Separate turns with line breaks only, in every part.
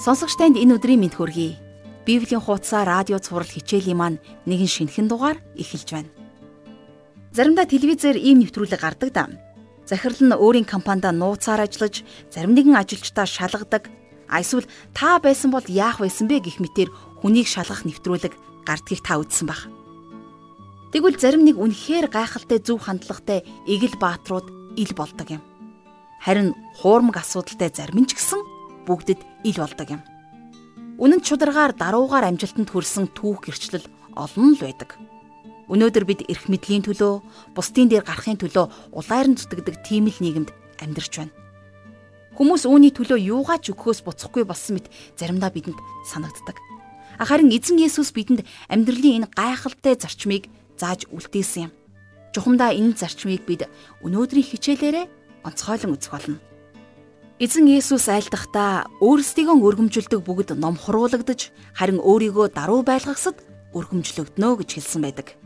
Сонсогч танд энэ өдрийн мэд хүргэе. Библийн хуудасаа радио цаурал хичээлийн маань нэгэн шинэхэн дугаар эхэлж байна. Заримдаа телевизээр ийм нэвтрүүлэг гардаг да. Захирал нь өөрийн компанида нууцаар ажиллаж, зарим нэгэн ажилчдаа шалгадаг. Эсвэл та байсан бол яах байсан бэ гэх мэтэр хүнийг шалгах нэвтрүүлэг гардгийг та үзсэн баг. Тэгвэл зарим нэг үнэхээр гайхалтай зөв хандлагатай игэл бааtruуд ил болдог юм. Харин хуурмаг асуудалтай зарим нь ч гэсэн бүгдэд ил болдог юм. Үнэн чударгаар даруугаар амжилтанд хүрсэн түүх гэрчлэл олон л байдаг. Өнөөдөр бид эрх мэдлийн төлөө, бусдын дээр гарахын төлөө улайран зүтгэдэг тийм л нийгэмд амьдарч байна. Хүмүүс үүний төлөө юугаа ч өгөхөөс буцахгүй болсон мэт заримдаа бидэнд санагддаг. Харин эзэн Есүс бидэнд амьдралын энэ гайхалтай зарчмыг зааж үлдээсэн юм. Чухамдаа энэ зарчмыг бид өнөөдрийн хичээлээрээ онцгойлон үзэх болно. Эзэн Есүс айлдахдаа өөрсдийгөө өргөмжилдэг бүгд номхруулагдаж харин өөрийгөө даруй байлгахсад өргөмжлөгднө гэж хэлсэн байдаг.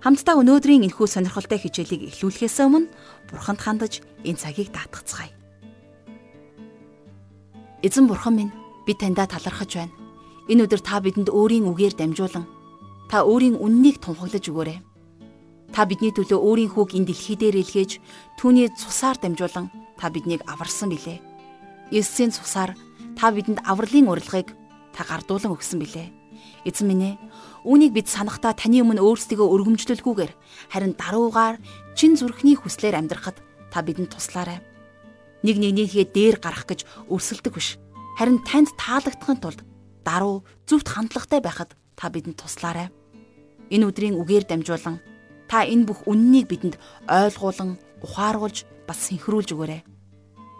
Хамтдаа өнөөдрийн энэхүү сонирхолтой хичээлийг эхлүүлэхээс өмнө Бурханд хандаж энэ цагийг даатгацгаая. Эзэн Бурхан минь би таньдаа талархаж байна. Энэ өдөр та бидэнд өөрийн үгээр дамжуулан та өөрийн үннийг тунхаглаж өгөөрэй. Та бидний төлөө өөрийн хүүг энэ дэлхий дээр илгээж түүний цусаар дамжуулан та биднийг аварсан билээ. Есүсийн цусаар та бидэнд авралын урилгыг та гардуулан өгсөн билээ. Эзэн минь ээ, үүнийг бид санахдаа таны өмнө өөрсдийгөө өргөмжлөлгүйгээр харин даруугаар чин зүрхний хүслээр амьдрахад та бидэнд туслаарай. Нэг нэгнийхээ дээр гарах гэж өрсөлдөг биш. Харин танд таалагдахын тулд даруй зөвхт хандлагатай байхад та бидэнд туслаарай. Энэ өдрийн үгээр дамжуулан Та энэ бүх үннийг бидэнд ойлгуулан, ухааруулж бас синхруулж өгөөрэй.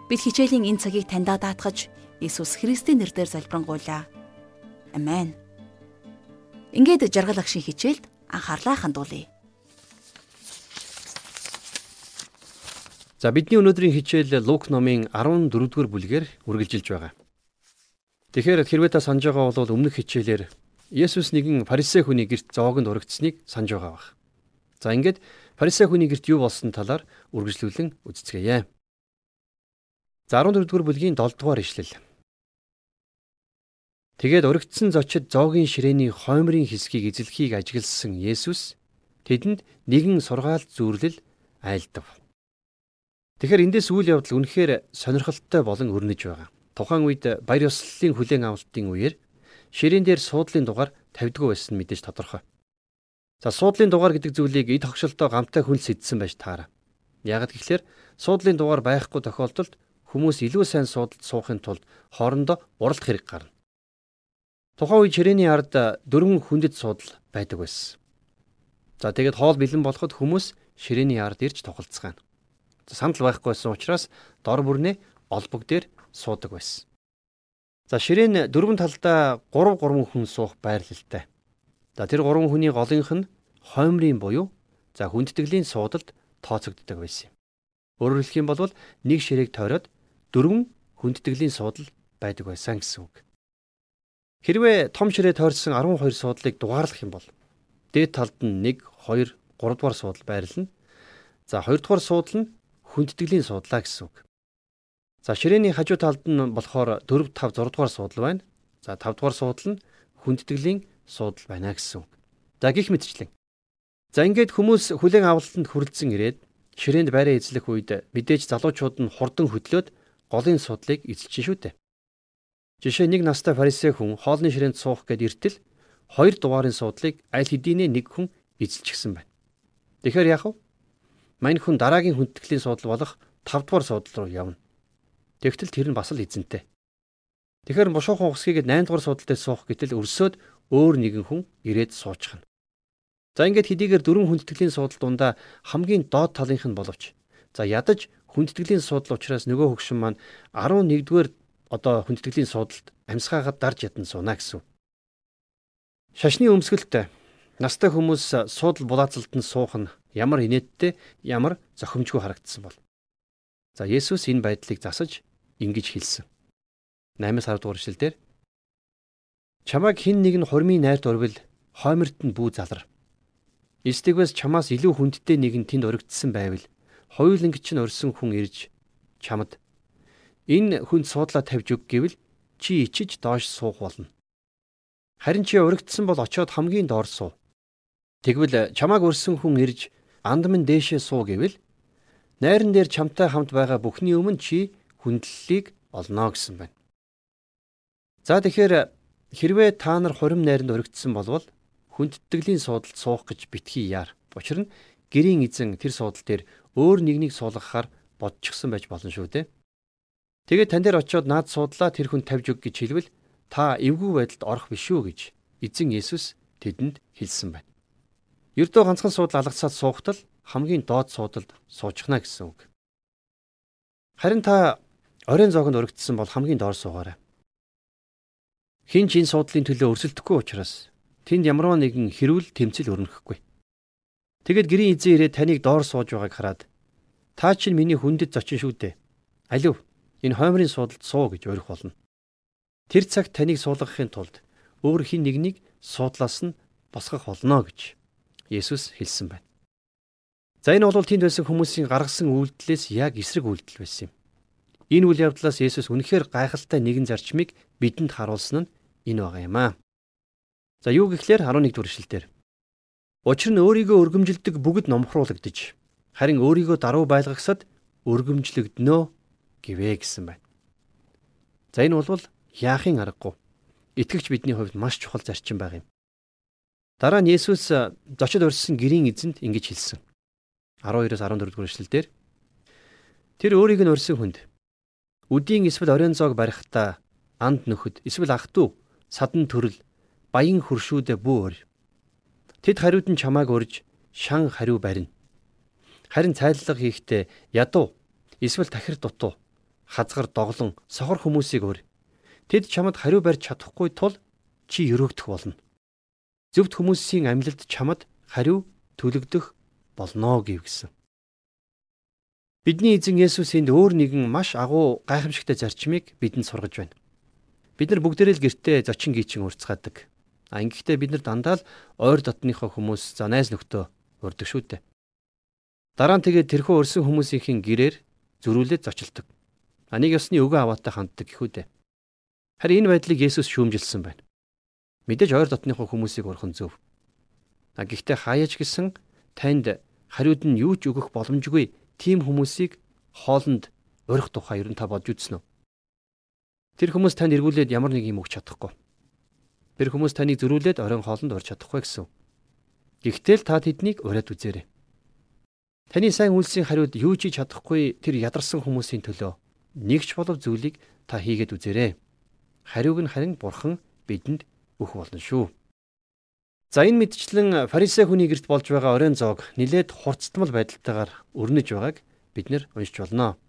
Бид хичээлийн энэ цагийг таньдаа даатгаж Иесус Христийн нэрээр залбирanгуйлаа. Амен. Ингээд жаргал агшийн хичээлд анхаарлаа хандуулъя.
За бидний өнөөдрийн хичээл Лук номын 14-р бүлгээр үргэлжилж байгаа. Тэгэхээр хэрвээ та санаж байгаа бол өмнөх хичээлээр Есүс нэгэн фарисей хүний гэрт зоогонд урагдсныг санаж байгаа бах. За ингээд фарисей хүний гэрт юу болсон талаар үргэлжлүүлэн үздэцгээе. За 14 дугаар бүлгийн 7 дугаар ишлэл. Тэгээд өргөцсөн зочид зоогийн ширээний хоймрын хэсгийг эзлэхийг ажигласан Есүс тэдэнд нэгэн сургаалт зүүрлэл айлдав. Тэгэхээр эндээс үйл явдал үнэхээр сонирхолтой болон өрнөж байгаа. Тухайн үед баяр ёслолын хүлээн авалтын үеэр ширээн дээр суудлын дугаар тавьдгүй байсан мэдээж тодорхой. За суудлын дугаар гэдэг зүйлийг эд хогшилтоо гамтай хүн сэдсэн байж таараа. Ягд гэхлээр суудлын дугаар байхгүй тохиолдолд хүмүүс илүү сайн суудалд суухын тулд хоорондоо уралдах хэрэг гарна. Тухайн үе чирээний ард дөрвөн хүндэт суудал байдаг байсан. За тэгээд хоол бэлэн болоход хүмүүс ширээний ард ирж тоглолцгаана. Сандал байхгүй байсан учраас дор бүрнээ олбог дээр суудаг байсан. За ширээн дөрвөн талдаа 3 3 хүн суух байрлалтай. За тэр гурван хүний голынх нь хоймрын буюу за хүндэтгэлийн суудалд тооцогддог байсан юм. Өөрөөр хэлэх юм бол нэг ширээг тойроод дөрвөн хүндэтгэлийн суудал байдаг байсан гэсэн үг. Хэрвээ том ширээ тойрсон 12 суудлыг дугаарлах юм бол дээд талд нь 1 2 3 дугаар суудал байрлана. За 2 дугаар суудал нь хүндэтгэлийн суудлаа гэсэн үг. За ширээний хажуу талд нь болохоор 4 5 6 дугаар суудал байна. За 5 дугаар суудал нь хүндэтгэлийн суудал байна гэсэн үг. За гих мэтчлэн. За ингээд хүмүүс хүлэн авалтанд хүрэлцэн ирээд ширээнд байраа эзлэх үед мэдээж залуучууд нь хурдан хөдлөөд голын судлыг эзэлж шүү дээ. Жишээ нэг настай фарисей хүн хоолны ширээнд суух гээд иртэл хоёр дугаарын суудлыг аль хэдийнэ нэг хүн эзэлчихсэн байна. Тэгэхээр яах вэ? Мань хүн дараагийн хүндэтгэлийн суудал болох 5 дугаар суудал руу явна. Тэгтэл тэр нь бас л эзэнтэй. Тэгэхээр бушуухан ухсгийг 8 дугаар суудал дээр суух гэтэл өрсөөд өөр нэгэн хүн ирээд суучхна. За ингээд хэдийгээр дөрвөн хүндэтгэлийн суудал дундаа хамгийн доод талынх нь боловч за ядаж хүндэтгэлийн суудал учраас нөгөө хөгшин маань 11-р одоо хүндэтгэлийн суудалд амьсгаагаад дарж ядсан сууна гэсэн. Шашны өмсгөлт настай хүмүүс суудал булаацалтанд суух нь ямар инээдтэй ямар зохимжгүй харагдсан бол. За Есүс энэ байдлыг засаж ингэж хэлсэн. 8-10 дугаар эшлэлдэр Чамайг хэн нэг нь хурмын найрт урвил хойморт нь бүү залар. Эстэгвэс чамаас илүү хүндтэй нэг нь тэнд өргөдсөн байвал хоёуланг чинь өрсөн хүн ирж чамд энэ хүнд суудлаа тавьж өг гэвэл чи ичиж доош суух болно. Харин чи урагдсан бол очиод хамгийн доор суу. Тэгвэл чамааг өрсөн хүн ирж анд минь дээшээ суу гэвэл найран дээр чамтай хамт байгаа бүхний өмнө чи хүндлэлийг олно гэсэн байна. За тэгэхээр хэрвээ та нар хурим найранд өргөдсөн болвол хүндтгэлийн суудалд суух гэж битгий яар. Учир нь гэрийн эзэн тэр суудал дээр өөр нэгнийг суулгахаар бодчихсон байж болно шүү дээ. Тэгээд тань дээр очиод наад суудлаа тэр хүн тавьж өг гэж хэлвэл та эвгүй байдалд орох биш үү гэж эзэн Есүс тэдэнд хэлсэн байна. Ердөө ганцхан суудал алгацаад суухтал хамгийн доод суудалд суучихна гэсэн үг. Харин та оройн зоогонд өргөдсөн бол хамгийн доор суугаарай. Хин ч энэ суудлын төлөө өрсөлдөхгүй учраас тэнд ямарваа нэгэн хэрүүл тэмцэл өрнөхгүй. Тэгэд гэрийн эзэн ирээд таныг доор сууж байгааг хараад та чинь миний хүндэд зочин шүү дээ. Алив энэ хоймрын суудалд суу гэж өрөх болно. Тэр цагт таныг суулгахын тулд өөр хин нэгнийг суудлаас нь босгох болно гэж Есүс хэлсэн байна. За энэ бол тэнд байсан хүмүүсийн гаргасан үйлдэлээс яг эсрэг үйлдэл байсан юм. Энэ үйл явдлаас Есүс үнэхээр гайхалтай нэгэн зарчмыг бидэнд харуулсан нь энэ байгаа юм аа. За юу гэхлээр 11 дугаар эшлэлдэр. Учир нь өөрийгөө өргөмжилдэг бүгд номхруулагдж харин өөрийгөө даруй байлгахсад өргөмжлөгднө гэвэ гэсэн байна. За энэ бол яахын аргагүй. Итгэгч бидний хувьд маш чухал зарчим баг юм. Дараа нь Есүс зочид урьдсан гэрийн эзэнд ингэж хэлсэн. 12-оос 14 дугаар эшлэлдэр Тэр өөрийг нь урьсан хүнд үдийн эсвэл оройн зоог барихтаа анд нөхөд эсвэл ах トゥ садан төрөл баян хөршүүдэ бүү өр. Тэд хариуд нь чамааг урьж шан хариу барина. Харин цайллага хийхдээ ядуу эсвэл тахир дутуу хазгар доглон сохор хүмүүсийг өр. Тэд чамд хариу барьж чадахгүй тул чи өрөөгдөх болно. Зөвхт хүмүүсийн амьлалд чамд хариу төлөгдөх болно гэв гисэн. Бидний эзэн Есүс энд өөр нэгэн маш агуу гайхамшигтай зарчмыг бидэнд сургаж байна. Бид нар бүгдээрээ л гэртээ зочин гීчин урцгаадаг. А ингэхдээ бид нар дандаа л ойр дотныхоо хүмүүс за найз нөхдөө урддаг шүү дээ. Дараа нь тэгээд тэрхүү өрсөн хүмүүсийн гэрээр зөрүүлээд зочилдог. А нэг ёсны өгөө аваатай ханддаг гэхүү дээ. Харин энэ байдлыг Есүс шүүмжилсэн байна. Мэдээж ойр дотныхоо хүмүүсийг урхан зөв. А гэхдээ хаяаж гисэн танд хариуд нь юу ч өгөх боломжгүй тийм хүмүүсийг хоолнд урих тухай ер нь та бодж үзсэн үү? Тэр хүмүүс танд эргүүлээд ямар нэг юм өгч чадахгүй. Тэр хүмүүс таныг зөрүүлээд оройн хоолнд орж чадахгүй гэсэн. Гэхдээ л та тэднийг ураад үзээрэй. Таны сайн үйлсийн хариуд юу ч хийж чадахгүй тэр ядарсан хүмүүсийн төлөө нэгч болов зүйлийг та хийгээд үзээрэй. Хариуг нь харин бурхан бидэнд өгөх болно шүү. За энэ мэдчлэн фарисей хүний гэрт болж байгаа оройн зоог нилээд хурцтмал байдалтайгаар өрнөж байгааг бид нэр уншиж болно.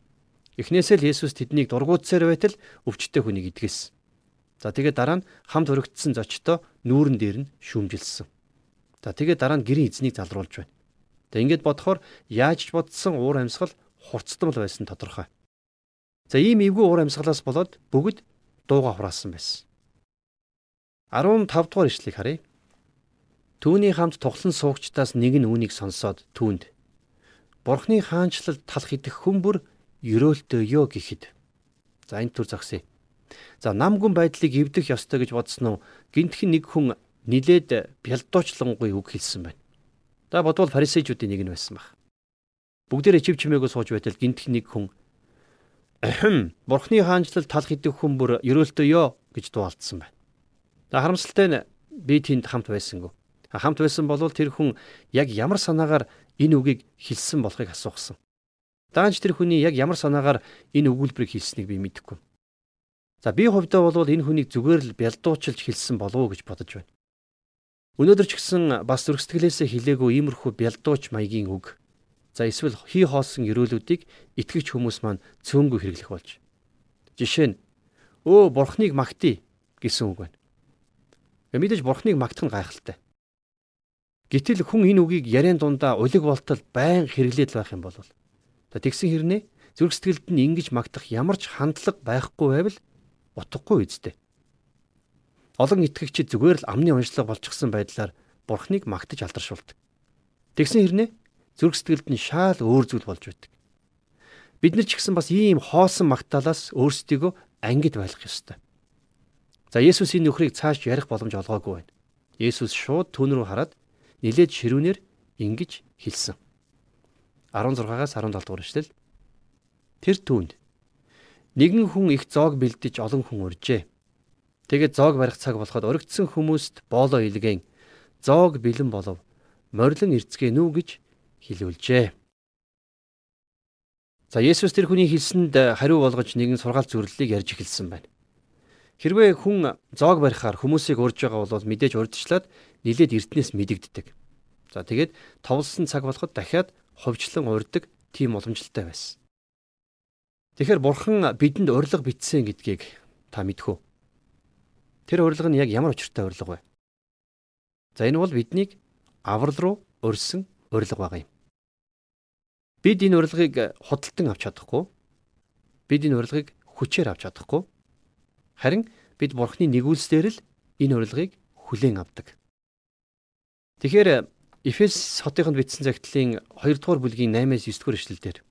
Эхнээсээ л Есүс тэднийг дургуутсаар байтал өвчтөе хүнийг идгэсэн. За тэгээд дараа нь хамт өргөцсөн зочдоо нүүрэн дээр нь шүүмжилсэн. За тэгээд дараа нь гэрийн эзнийг залруулж байна. Тэгээд ингээд бодохоор яаж ч бодсон уур амьсгал хурцтмал байсан тодорхой. За ийм эвгүй уур амьсгалаас болоод бүгд дууга хураасан байсан. 15 дугаар ишлэгийг харъя. Түүний хамт тухлан суугчдаас нэг нь үүнийг сонсоод түүнд Бурхны хаанчлалд талах идэх хүн бүр ерөөлтөө ёо гэхэд за энэ төр загсъя. За намгүн байдлыг эвдэх ёстой гэж бодсон уу? Гинтхэн нэг хүн нилээд бялдуучлангуй үг хэлсэн байна. За бодвол фарисеучүүдийн нэг нь байсан баг. Бүгдээрээ чив чимээгөө сууж байтал гинтхэн нэг хүн ахим бурхны хаанчлал талх идэх хүн бүр ерөөлтөө ёо гэж дуалдсан байна. За харамсалтай нь би тэнд хамт байсангүй. Хамт байсан бол тэр хүн яг ямар санаагаар энэ үгийг хэлсэн болохыг асуусан. Даанч тэр хүний яг ямар санаагаар энэ өгүүлбэрийг хийснийг би мэдэхгүй. За би хувьдаа бол энэ хүнийг зүгээр л бялдуучилж хэлсэн болов уу гэж бодож байна. Өнөөдөр ч гэсэн бас зөрсгөлээсээ хилээгүй иймэрхүү бялдууч маягийн үг. За эсвэл хий хоосон өрөөлүүдийг итгэгч хүмүүс маань цөөнгөө хэрэглэх болж. Жишээ нь өө бурхныг магтъя гэсэн үг байна. Мэдээж бурхныг магтах нь гайхалтай. Гэтэл хүн энэ үгийг яриан дундаа улиг болтол байн хэрэглээд байх юм бол тэгсэн хэрнээ зүрх сэтгэлд нь ингэж магтах ямар ч хандлага байхгүй байвал утгагүй үсттэй. Олон итгэгчид зүгээр л амны уншлага болчихсон байдлаар Бурхныг магтаж алдаршуулдаг. Тэгсэн хэрнээ зүрх сэтгэлд нь шаал өөр зүйл болж байдаг. Бид нар ч гэсэн бас ийм хоосон магтаалаас өөрсдийгөө ангид байлгах ёстой. За Есүс энэ нөхрийг цааш ярих боломж олгоогүй байна. Есүс шууд түүн рүү хараад нилээд ширүүнээр ингэж хэлсэн. 16-аас 17 дугаар эшлэл. Тэр түүнд нэгэн хүн их зоог бэлдэж олон хүн урьжээ. Тэгээд зоог барих цаг болоход оригдсон хүмүүст боолоо илгээн зоог бэлэн болов морилон эрцгээ нүү гэж хэлүүлжээ. За Есүс тэр хүний хэлсэнд хариу болгож нэгэн сургаалт зөвлөлийг ярьж эхэлсэн байна. Хэрвээ хүн зоог барихаар хүмүүсийг урьж байгаа бол мэдээж урьдчлаад нилээд эртнээс мэдэгддэг. За тэгээд товлсон цаг болоход дахиад ховжлон урьдаг тийм уламжлалтай байсан. Тэгэхээр бурхан бидэнд урилга битсэн гэдгийг та мэдхүү. Тэр урилга нь яг ямар учиртай урилга вэ? За энэ бол биднийг аврал руу урьсан урилга байгаа юм. Бид энэ урилгыг худалдан авч чадахгүй. Бид энэ урилгыг хүчээр авч чадахгүй. Харин бид бурхны нэгүүлсээр л энэ урилгыг хүлээн авдаг. Тэгэхээр Эфес хотынд бичсэн загтлын 2 дугаар бүлгийн 8-аас 9 дугаар эшлэлдэр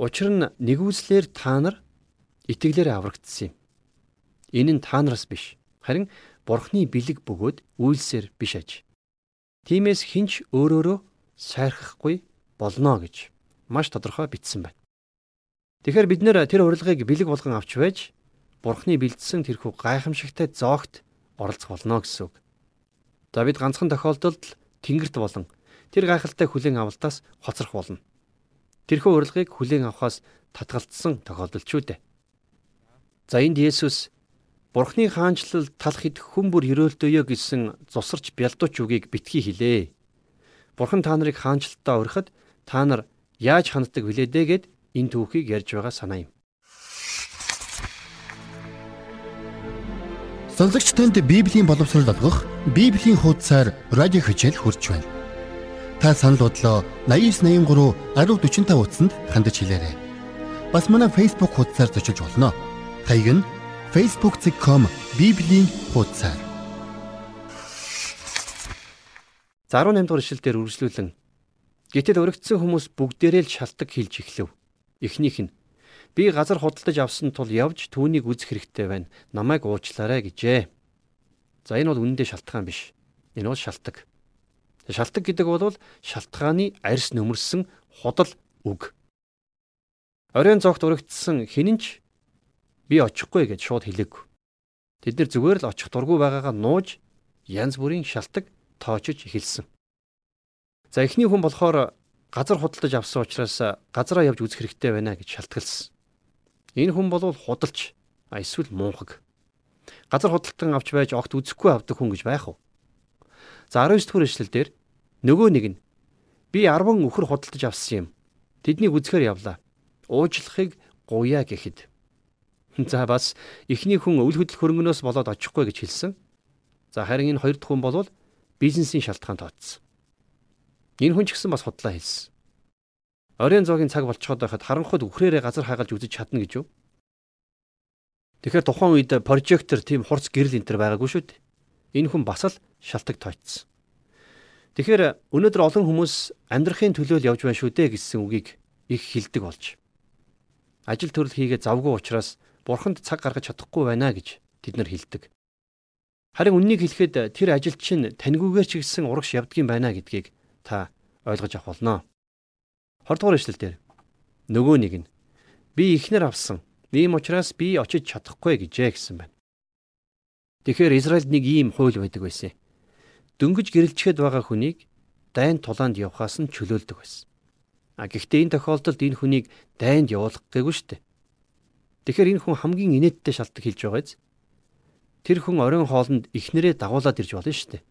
Учир нь нэгүүлслэр та нар итгэлээр аврагдсан юм. Энэ нь та нараас биш. Харин бурхны бэлэг бөгөөд үйлсээр биш аж. Тимээс хинч өөрөөрөө сайрхахгүй болно гэж маш тодорхой бичсэн байна. Тэгэхээр бид нэр тэр урилгыг бэлэг болгон авч байж Бурхны бэлдсэн тэрхүү гайхамшигтай зоогт оролцох болно гэсэн үг. За бид ганцхан тохиолдолд тэнгэрт болон тэр гайхалтай хүлээн авалтаас хоцрох болно. Тэрхүү урилгыг хүлээн авахаас татгалцсан тохиолдол ч үү. За энд Есүс Бурхны хаанчлал талах хэд хүн бүр өрөөлтөөё гэсэн зусарч бялдууч үгийг битгий хэлээ. Бурхан та нарыг хаанчлалтаа урихад та нар яаж ханддаг вүлээ дээ гэд энэ түүхийг ярьж байгаа санаа юм.
Сонсогч танд Библийн боловсрол олгох Библийн хуудасаар радио хичээл хурж байна. Та санал бодлоо 8983 1045 утсанд хандаж хэлээрэй. Бас манай Facebook хуудасаар зочилж болно. Хаяг нь facebook.com библийн хуудасаар.
За 18 дугаар ишлэлээр үргэлжлүүлэн Гэтэл өргөцсөн хүмүүс бүгдээрээ л шалтак хилж эхлэв. Эхнийх нь би газар худалдаж авсан тул явж түүнийг үзэх хэрэгтэй байна. Намайг уучлаарай гэжээ. За энэ бол үнэндээ шалтгаан биш. Энэ бол шалтак. Шалтак гэдэг бол шалтгааны арьс нөмөрсөн худал үг. Оройн цогт өргөцсөн хинэнч би очихгүй гэж шууд хэлээгүү. Тэд нар зүгээр л очих дургүй байгаагаа нууж янз бүрийн шалтак тоочж эхэлсэн. За эхний хүн болохоор газар худалдаж авсан учраас газараа явж үзэх хэрэгтэй байна гэж шалтгалсан. Энэ хүн бол худалч эсвэл муухаг. Газар худалдан авч байж огт үзэхгүй авдаг хүн гэж байх уу? За 19 дэх эшлэл дээр нөгөө нэг нь би 10 өхөр худалдаж авсан юм. Тэднийг үзэхээр явлаа. Уучлахыг гуяа гэхэд. За бас эхний хүн өвөл хөдөл хөрөнгнөөс болоод очихгүй гэж хэлсэн. За харин энэ хоёр дахь хүн бол бизнесийн шалтгаан тооцсон. Энэ хүн ч гэсэн бас худлаа хэлсэн. Оройн зоогийн цаг болцоход байхад харанхуйд үхрээрээ газар хаагалж үзэж чадна гэж юу? Тэгэхээр тухайн үед прожектор тийм хурц гэрэл энтер байгаагүй шүү дээ. Энэ хүн бас л шалтак тооцсон. Тэгэхээр өнөөдөр олон хүмүүс амьдрахын төлөө л явж байна шүү дээ гэсэн үгийг их хилдэг болж. Ажил төрөл хийгээ завгүй учраас бурханд цаг гаргаж чадахгүй байна гэж тэд нар хэлдэг. Харин үннийг хэлэхэд тэр ажилч нь таньгүйгээр ч гэсэн урагш явдгийн байна гэдгийг та ойлгож авах болно. 20 дугаар эшлэл дээр нөгөө нэг нь би ихнэр авсан. Ийм учраас би очиж чадахгүй гэжээ гэсэн байна. Тэгэхээр Израильд нэг ийм хууль байдаг байсан. Дөнгөж гэрэлчгээд байгаа хүнийг дайн тулаанд явхаас нь чөлөөлдөг байсан. А гэхдээ энэ тохиолдолд энэ хүнийг дайнд явуулах гээгүй дээ. Тэгэхээр энэ хүн хамгийн инээдтэй шалтгаан хэлж байгаа биз? Тэр хүн оройн хоолнд ихнэрээ дагуулад ирж болно дээ.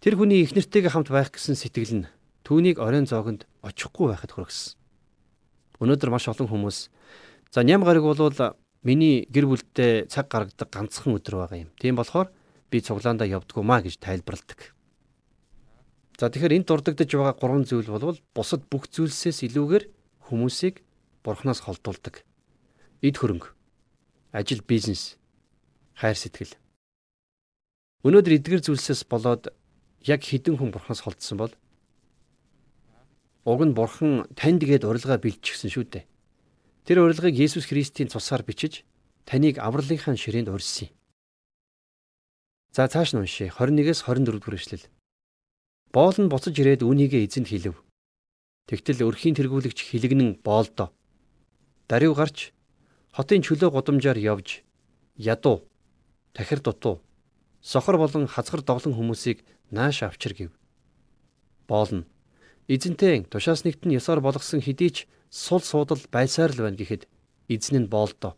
Тэр хүний их нэртэйгээ хамт байх гэсэн сэтгэл нь түүнийг оройн зоогонд очихгүй байхад хүргэсэн. Өнөөдөр маш олон хүмүүс за ням гараг бол миний гэр бүлтэй цаг гаргадаг ганцхан өдөр байгаа юм. Тийм болохоор би цуглаандаа явдггүй маа гэж тайлбарладаг. За тэгэхээр энд дурддагдж байгаа гурван зүйл бол бусад бүх зүйлсээс илүүгээр хүмүүсийг бурхнаас холдуулдаг. Эд хөрөнгө, ажил, бизнес, хайр сэтгэл. Өнөөдөр эдгэр зүйлсээс болоод яг хідэн хүн бурхнаас холдсон бол уг нь бурхан танд гээд урилга бэлтчихсэн шүү дээ. Тэр урилгыг Есүс Христийн цусаар бичиж таныг авралынхаа ширээнд урьсан. За цааш нь уншъя. 21-с 24 дугаар эшлэл. Боол нь буцаж ирээд үнийгээ эзэнд хэлв. Тэгтэл өрхийн тэргүүлэгч хилэгнэн боолдоо. Дарив гарч хотын чөлөө гудамжаар явж ядуу, тахир дутуу, сохор болон хазгар доглон хүмүүсийг нааш авчир гэв. Боол нь эзэнтэй тушаас нэгт нь ёсоор болгосон хэдий ч сул суудал байсаар л байна гэхэд эзэн нь боолдоо.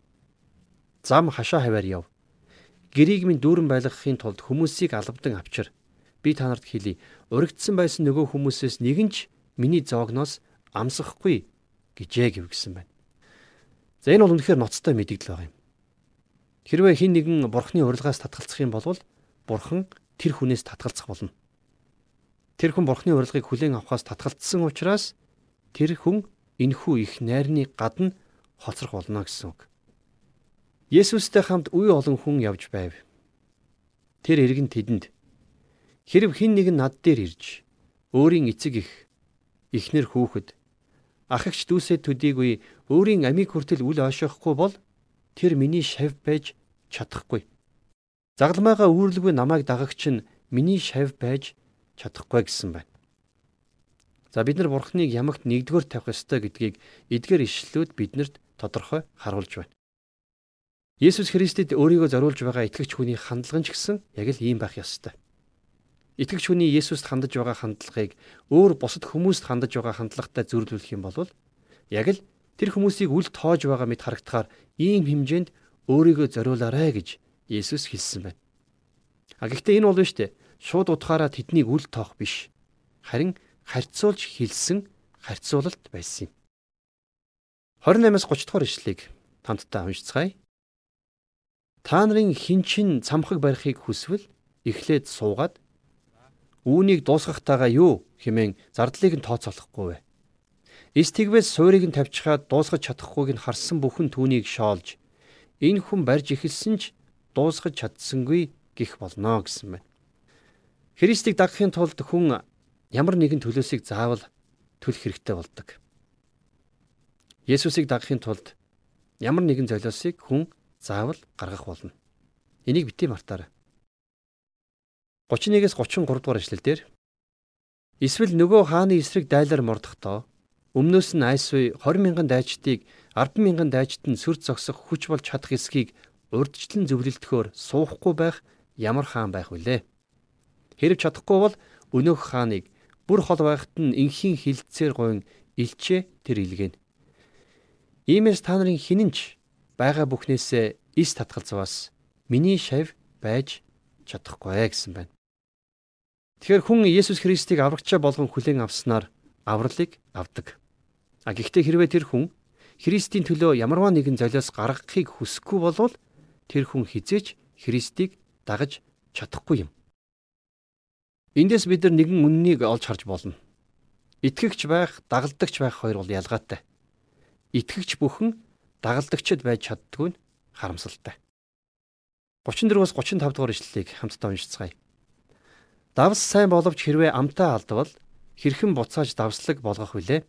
Зам хашаа хаваар яв. Гэрийг минь дүүрэн байлгахын тулд хүмүүсийг албадан авчир. Би та нарт хэлий. Урагдсан байсан нөгөө хүмүүсээс нэгэн ч миний зоогноос амсахгүй гэжээ гэв гисэн байна. За энэ бол үнэхээр ноцтой мэдэгдэл байгаа юм. Хэрвээ хин нэгэн бурхны урилгаас татгалзах юм бол бурхан тэр хүнээс татгалзах болно. Тэр хүн бурхны урилгыг хүлээн авахаас татгалцсан учраас тэр хүн энхүү их найрны гадна хоцрох болно гэсэн үг. Есүстэй хамт үе олон хүн явж байв. Тэр иргэн тэдэнд хэрв хин нэг нь над дээр ирж өөрийн эцэг их эхнэр хүүхэд ахагч дүүсээ төдийгүй өөрийн амийг хүртэл үл ойшоохгүй бол тэр миний шав байж чадахгүй. Загламайгаа үүрлгүй намайг дагагч нь миний шав байж чадахгүй гэсэн байна. За бид нар бурхныг ямагт нэгдүгээр тавих ёстой гэдгийг эдгээр ишлэлүүд биднэрт тодорхой харуулж байна. Есүс Христэд өөрийгөө зориулж байгаа итгэгч хүний хандлага ч гэсэн яг л ийм байх ёстой. Итгэгч хүний Есүст хандаж байгаа хандлагыг өөр бусад хүмүүст хандаж байгаа хандлагатай зөрүүлүүлэх юм бол яг л тэр хүмүүсийг үл тоож байгаа мэт харагдахаар ийм хэмжээнд өөрийгөө зориулаарай гэж Есүс хэлсэн байна. А гэхдээ энэ бол биш үү? Шууд утгаараа тэднийг үл тоох биш. Харин харьцуулж хэлсэн харьцуулалт байсан юм. 28-аас 30 дугаар ишлэгийг хамтдаа уншицгаая. Та нарын хинчин цамхаг барихыг хүсвэл эхлээд суугаад үүнийг дуусгахтайгаа юу хэмээн зардлыг нь тооцоолохгүй вэ? Эс тэгвээс суурийг нь тавьчихаад дуусгаж чадахгүйг нь харсан бүхэн түүнийг шоолж энэ хүн барьж эхэлсэн ч дуусгаж чадсангүй гих болно гэсэн байна. Христийг дагахын тулд хүн ямар нэгэн төлөөсийг заавал төлөх хэрэгтэй болдог. Есүсийг дагахын тулд ямар нэгэн золиосыг хүн заавал гаргах болно. Энийг бити мартаарай. 31-ээс 33 дугаар эшлэлдэр Эсвэл нөгөө хааны эсрэг дайлаар мордохдоо өмнөөс нь айсвэ 20 мянган дайчдыг 10 мянган дайчид нь сүр зогсох хүч болж чадах эсхийг урдчлан зөвлөлтөхөөр суухгүй байх ямар хаан байх вүлээ. Хэрв чадахгүй бол өнөөх хааныг бүр хол байхад нь инхийн хилцээр гойн илчээ тэр илгэн. Иймээс та нарын хинэнч байгаа бүхнээсээ эс татгалзваас миний шав байж чадахгүй гэсэн байна. Тэгэхээр хүн Есүс Христийг аврагчаа болгон хүлээн авснаар авралыг авдаг. А гэхдээ хэрвээ тэр хүн Христийн төлөө ямарваа нэгэн золиос гаргахыг хүсэхгүй болвол тэр хүн хизээч Христийг дагаж чадахгүй юм. Эндээс бид нар нэгэн үннийг олж харж болно. Итгэгч байх, дагалдагч байх хоёр бол ялгаатай. Итгэгч бүхэн дагалдагчд байж чаддгүй нь харамсалтай. 34-өөс 35 дугаар ишлэлийг хамтдаа уншицгаая. Давс сайн боловч хэрвээ амтаа алдвал хэрхэн буцааж давслаг болгох вүлээ?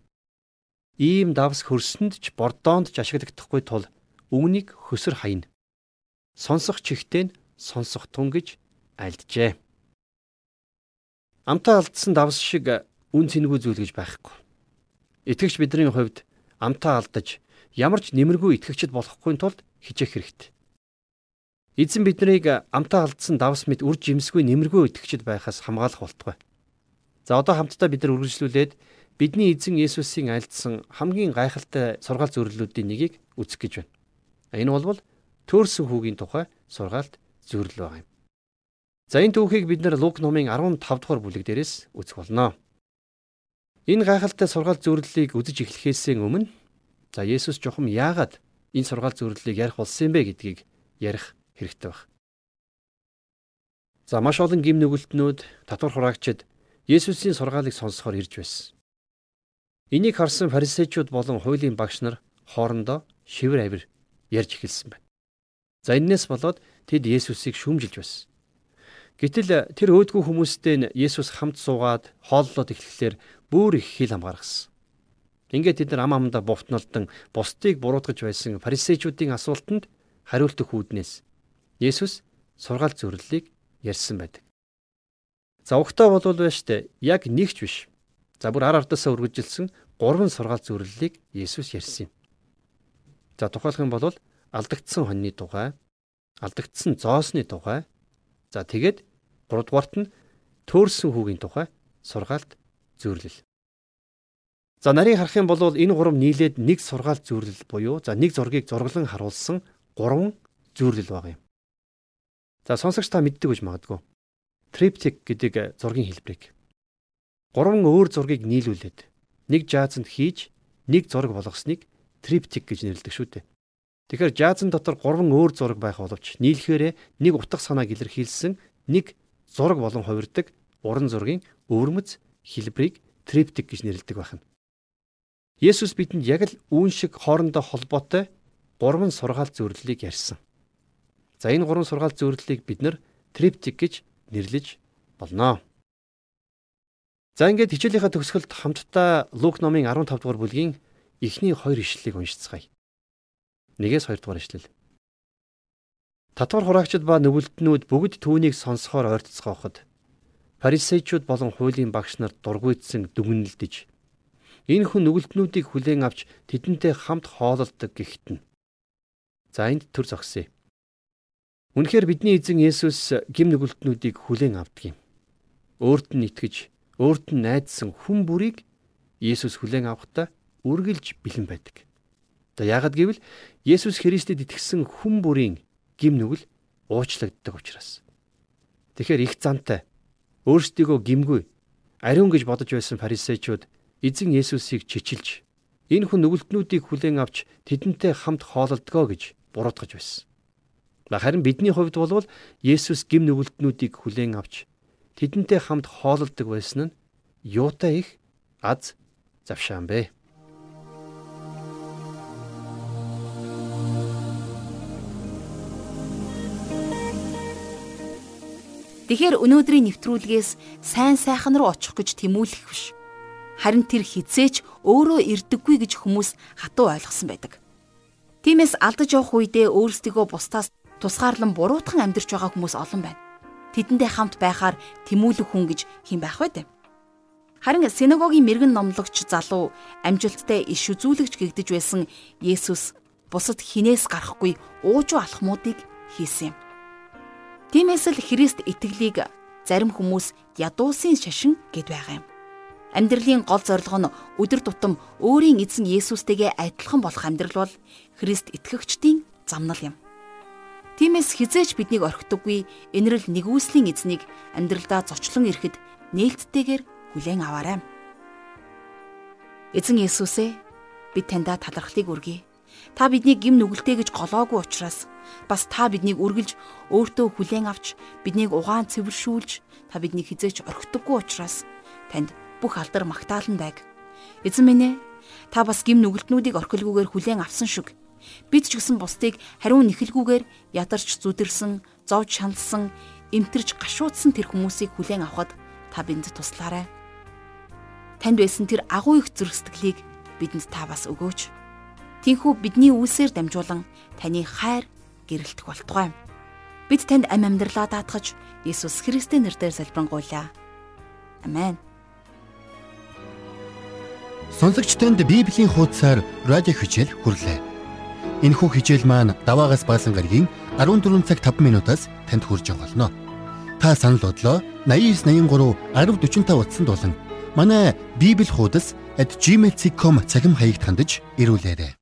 Ийм давс хөрсөнд ч бордоонд ч ашиглагдахгүй тул үгнийг хөсөр хайна. Сонсох чихтэй нь сонсох тун гэж альджээ. Амтаа алдсан давс шиг үн цэнгүй зүйл гэж байхгүй. Итгэгч бидний хувьд амтаа алдаж ямар ч нэмэргүй итгэгчд болохгүй тулд хичээх хэрэгтэй. Эзэн биднийг амтаа алдсан давс мэт үр жимсгүй нэмэргүй итгэгчд байхаас хамгаалах болтугай. За одоо хамтдаа бид нар үргэлжлүүлээд бидний эзэн Есүсийн альдсан хамгийн гайхалтай сургаал зөвлөлүүдийн нэгийг үзэх гэж байна. Энэ бол төөрсөн хүүгийн тухай сургаалт зөвлөл байгаа юм. За энэ түүхийг бид нар Лук номын 15 дугаар бүлэг дээрээс үзэх болно. Энэ гайхалтай сургаал зөвлөлийг үзэж эхлэхээс өмнө за Есүс жохом яагаад энэ сургаал зөвлөлийг ярих болсон юм бэ гэдгийг ярих хэрэгтэй баг. За маш олон гим нүгэлтнүүд татвар хураагчид Есүсийн сургаалыг сонсохоор ирж байсан. Энийг харсан фарисеучуд болон хуулийн багш нар хоорондоо шивэр авир ярьж эхэлсэн байна. За энээс болоод тэд Есүсийг шүүмжилж байсан. Гэтэл тэр өөдгүү хүмүүстэй нь Есүс хамт суугаад хооллоод эхлэхлээр бүр их хил хамгааргасан. Ингээд тэд нар ам амдаа бовтнолдон бусдыг буруутгаж байсан фарисеучуудын асуултанд хариулт өгөх үүднээс Есүс сургаал зөвлөлийг ярьсан байдаг. За угтаа болвол байж тээ яг нэгч биш. За бүр ар ардаасаа үргэлжилсэн гурван сургаал зөвлөлийг Есүс ярьсан юм. За тухайлах юм бол алдагдсан хоньны тухай, алдагдсан зоосны тухай, за тэгээд гуравдугаарт нь төөрсөн хүүгийн тухай сургаалт зөвлөл. За нарийн харах юм бол энэ гурав нийлээд нэг сургаалт зөвлөл буюу за нэг зургийг зурглан харуулсан гурван зөвлөл байгаа юм. За сонсогч та мэддэг гэж магадгүй. Триптик гэдэг зургийн хэлбэрийг гурван өөр зургийг нийлүүлээд нэг жаазанд хийж нэг зураг болгосныг триптик гэж нэрлэдэг шүү дээ. Тэгэхээр жаазан дотор гурван өөр зураг байх боловч нийлэхээр нэг утга санааг илэрхийлсэн нэг зураг болон хувирдаг уран зургийн өвөрмөц хэлбэрийг триптик гэж нэрлэдэг байна. Есүс бидэнд яг л үүн шиг хоорондоо холбоотой гурван сургаал зөвлөлийг ярьсан. За энэ гурван сургаал зөвлөлийг бид нар триптик гэж нэрлэж болно. За ингээд хичээлийнхаа төгсгөлд хамтдаа Лук номын 15 дугаар бүлгийн эхний хоёр ишлэлийг уншицгаая. Нэгээс хоёр дугаар ишлэл. Татвар хураагчид ба нүгэлтнүүд бүгд түүнийг сонсохоор ойртцооход фарисеучуд болон хуулийн багш нар дургуйтсан дүгнэлдэж Энэ хүн нүгэлтнүүдийг хүлээн авч тэдэнтэй хамт хоололдог гихтэн. За энд төр зогсъё. Үнэхээр бидний эзэн Есүс гим нүгэлтнүүдийг хүлээн авдаг юм. Өөрт нь итгэж, өөрт нь найдсан хүн бүрийг Есүс хүлээн авахдаа үргэлж бэлэн байдаг. За яагад гэвэл Есүс Христэд итгэсэн хүн бүрийн гим нүгэл уучлагддаг учраас. Тэгэхээр их зантай өөрсдийгөө гимгүй ариун гэж бодож байсан фарисеучуд эзэн Есүсийг чичилж энэ хүн нүгэлтнүүдийг хүлээн авч тэдэнтэй хамт хоололдгоо гэж буруутгаж байсан. Харин бидний хувьд бол Есүс гим нүгэлтнүүдийг хүлээн авч тэдэнтэй хамт хоололдог байсан нь юутай их аз завшаан бэ.
Тэгэхээр өнөөдрийн нэвтрүүлгээс сайн сайхан руу очих гэж тэмүүлэх биш харин тэр хизээч өөрөө ирдэггүй гэж хүмүүс хатуу ойлгосон байдаг. Тиймээс алдаж явах үедээ өөрсдийгөө бусдаас тусгаарлан буруутхан амьдарч байгаа хүмүүс олон байна. Тэдэндээ хамт байхаар тэмүүлэх хүн гэж хэн байх вэ? Харин синагогийн мэрэгэн номлогч залуу амжилттай иш үзүүлэгч гэгдэж байсан Есүс бусад хинээс гарахгүй уужуу алхмуудыг хийсэн юм. Тиймээс л Христ итгэлийг зарим хүмүүс ядуусын шашин гэд байгаа юм. Амьдралын гол зорилго нь өдөр тутам өөрийн эзэн Есүстэйгээ адилхан болох амьдрал бол Христ итгэгчдийн замнал юм. Тиймээс хизээч биднийг орхидоггүй энэрл нэгүслийн эзнийг амьдралдаа зочлон ирэхэд нээлттэйгээр хүлээн аваарай. Эзэн Есүсээ бид таньда талархлыг өргөе. Та биднийг гим нүгэлтэй гэж голоогүй учраас бас та биднийг үргэлж өөртөө хүлээн авч биднийг угаан цэвэршүүлж та биднийг хизээч орхидоггүй учраас танд бүх алдар магтаалан байг. Эзэн минь ээ та бас гим нүгэлтнүүдийг орхилгүйгээр хүлээн авсан шиг. Бид ч гэсэн бусдыг хариу нэхэлгүйгээр ядарч зүдэрсэн, зовж шаналсан, эмтэрж гашуудсан тэр хүмүүсийг хүлээн авахд та бидэнд туслаарай. Танд байсан тэр агуу их зүрх сэтгэлийг бидэнд та бас өгөөч. Тинхүү бидний үлсээр дамжуулан таны хайр гэрэлтэх болтугай. Бид танд ам амьдралаа даатгаж Иесус Христийн нэрээр залбирanгуйлаа. Амен.
Сонсогч танд Библийн хуудасаар радио хичээл хүрлээ. Энэхүү хичээл маань даваагаас баасан гарагийн 14 цаг 5 минутаас танд хүрж болно. Та санал бодлоо 8983 1045 утсанд болон манай Библи хуудас @gmail.com цахим хаягт хандаж ирүүлээрэй.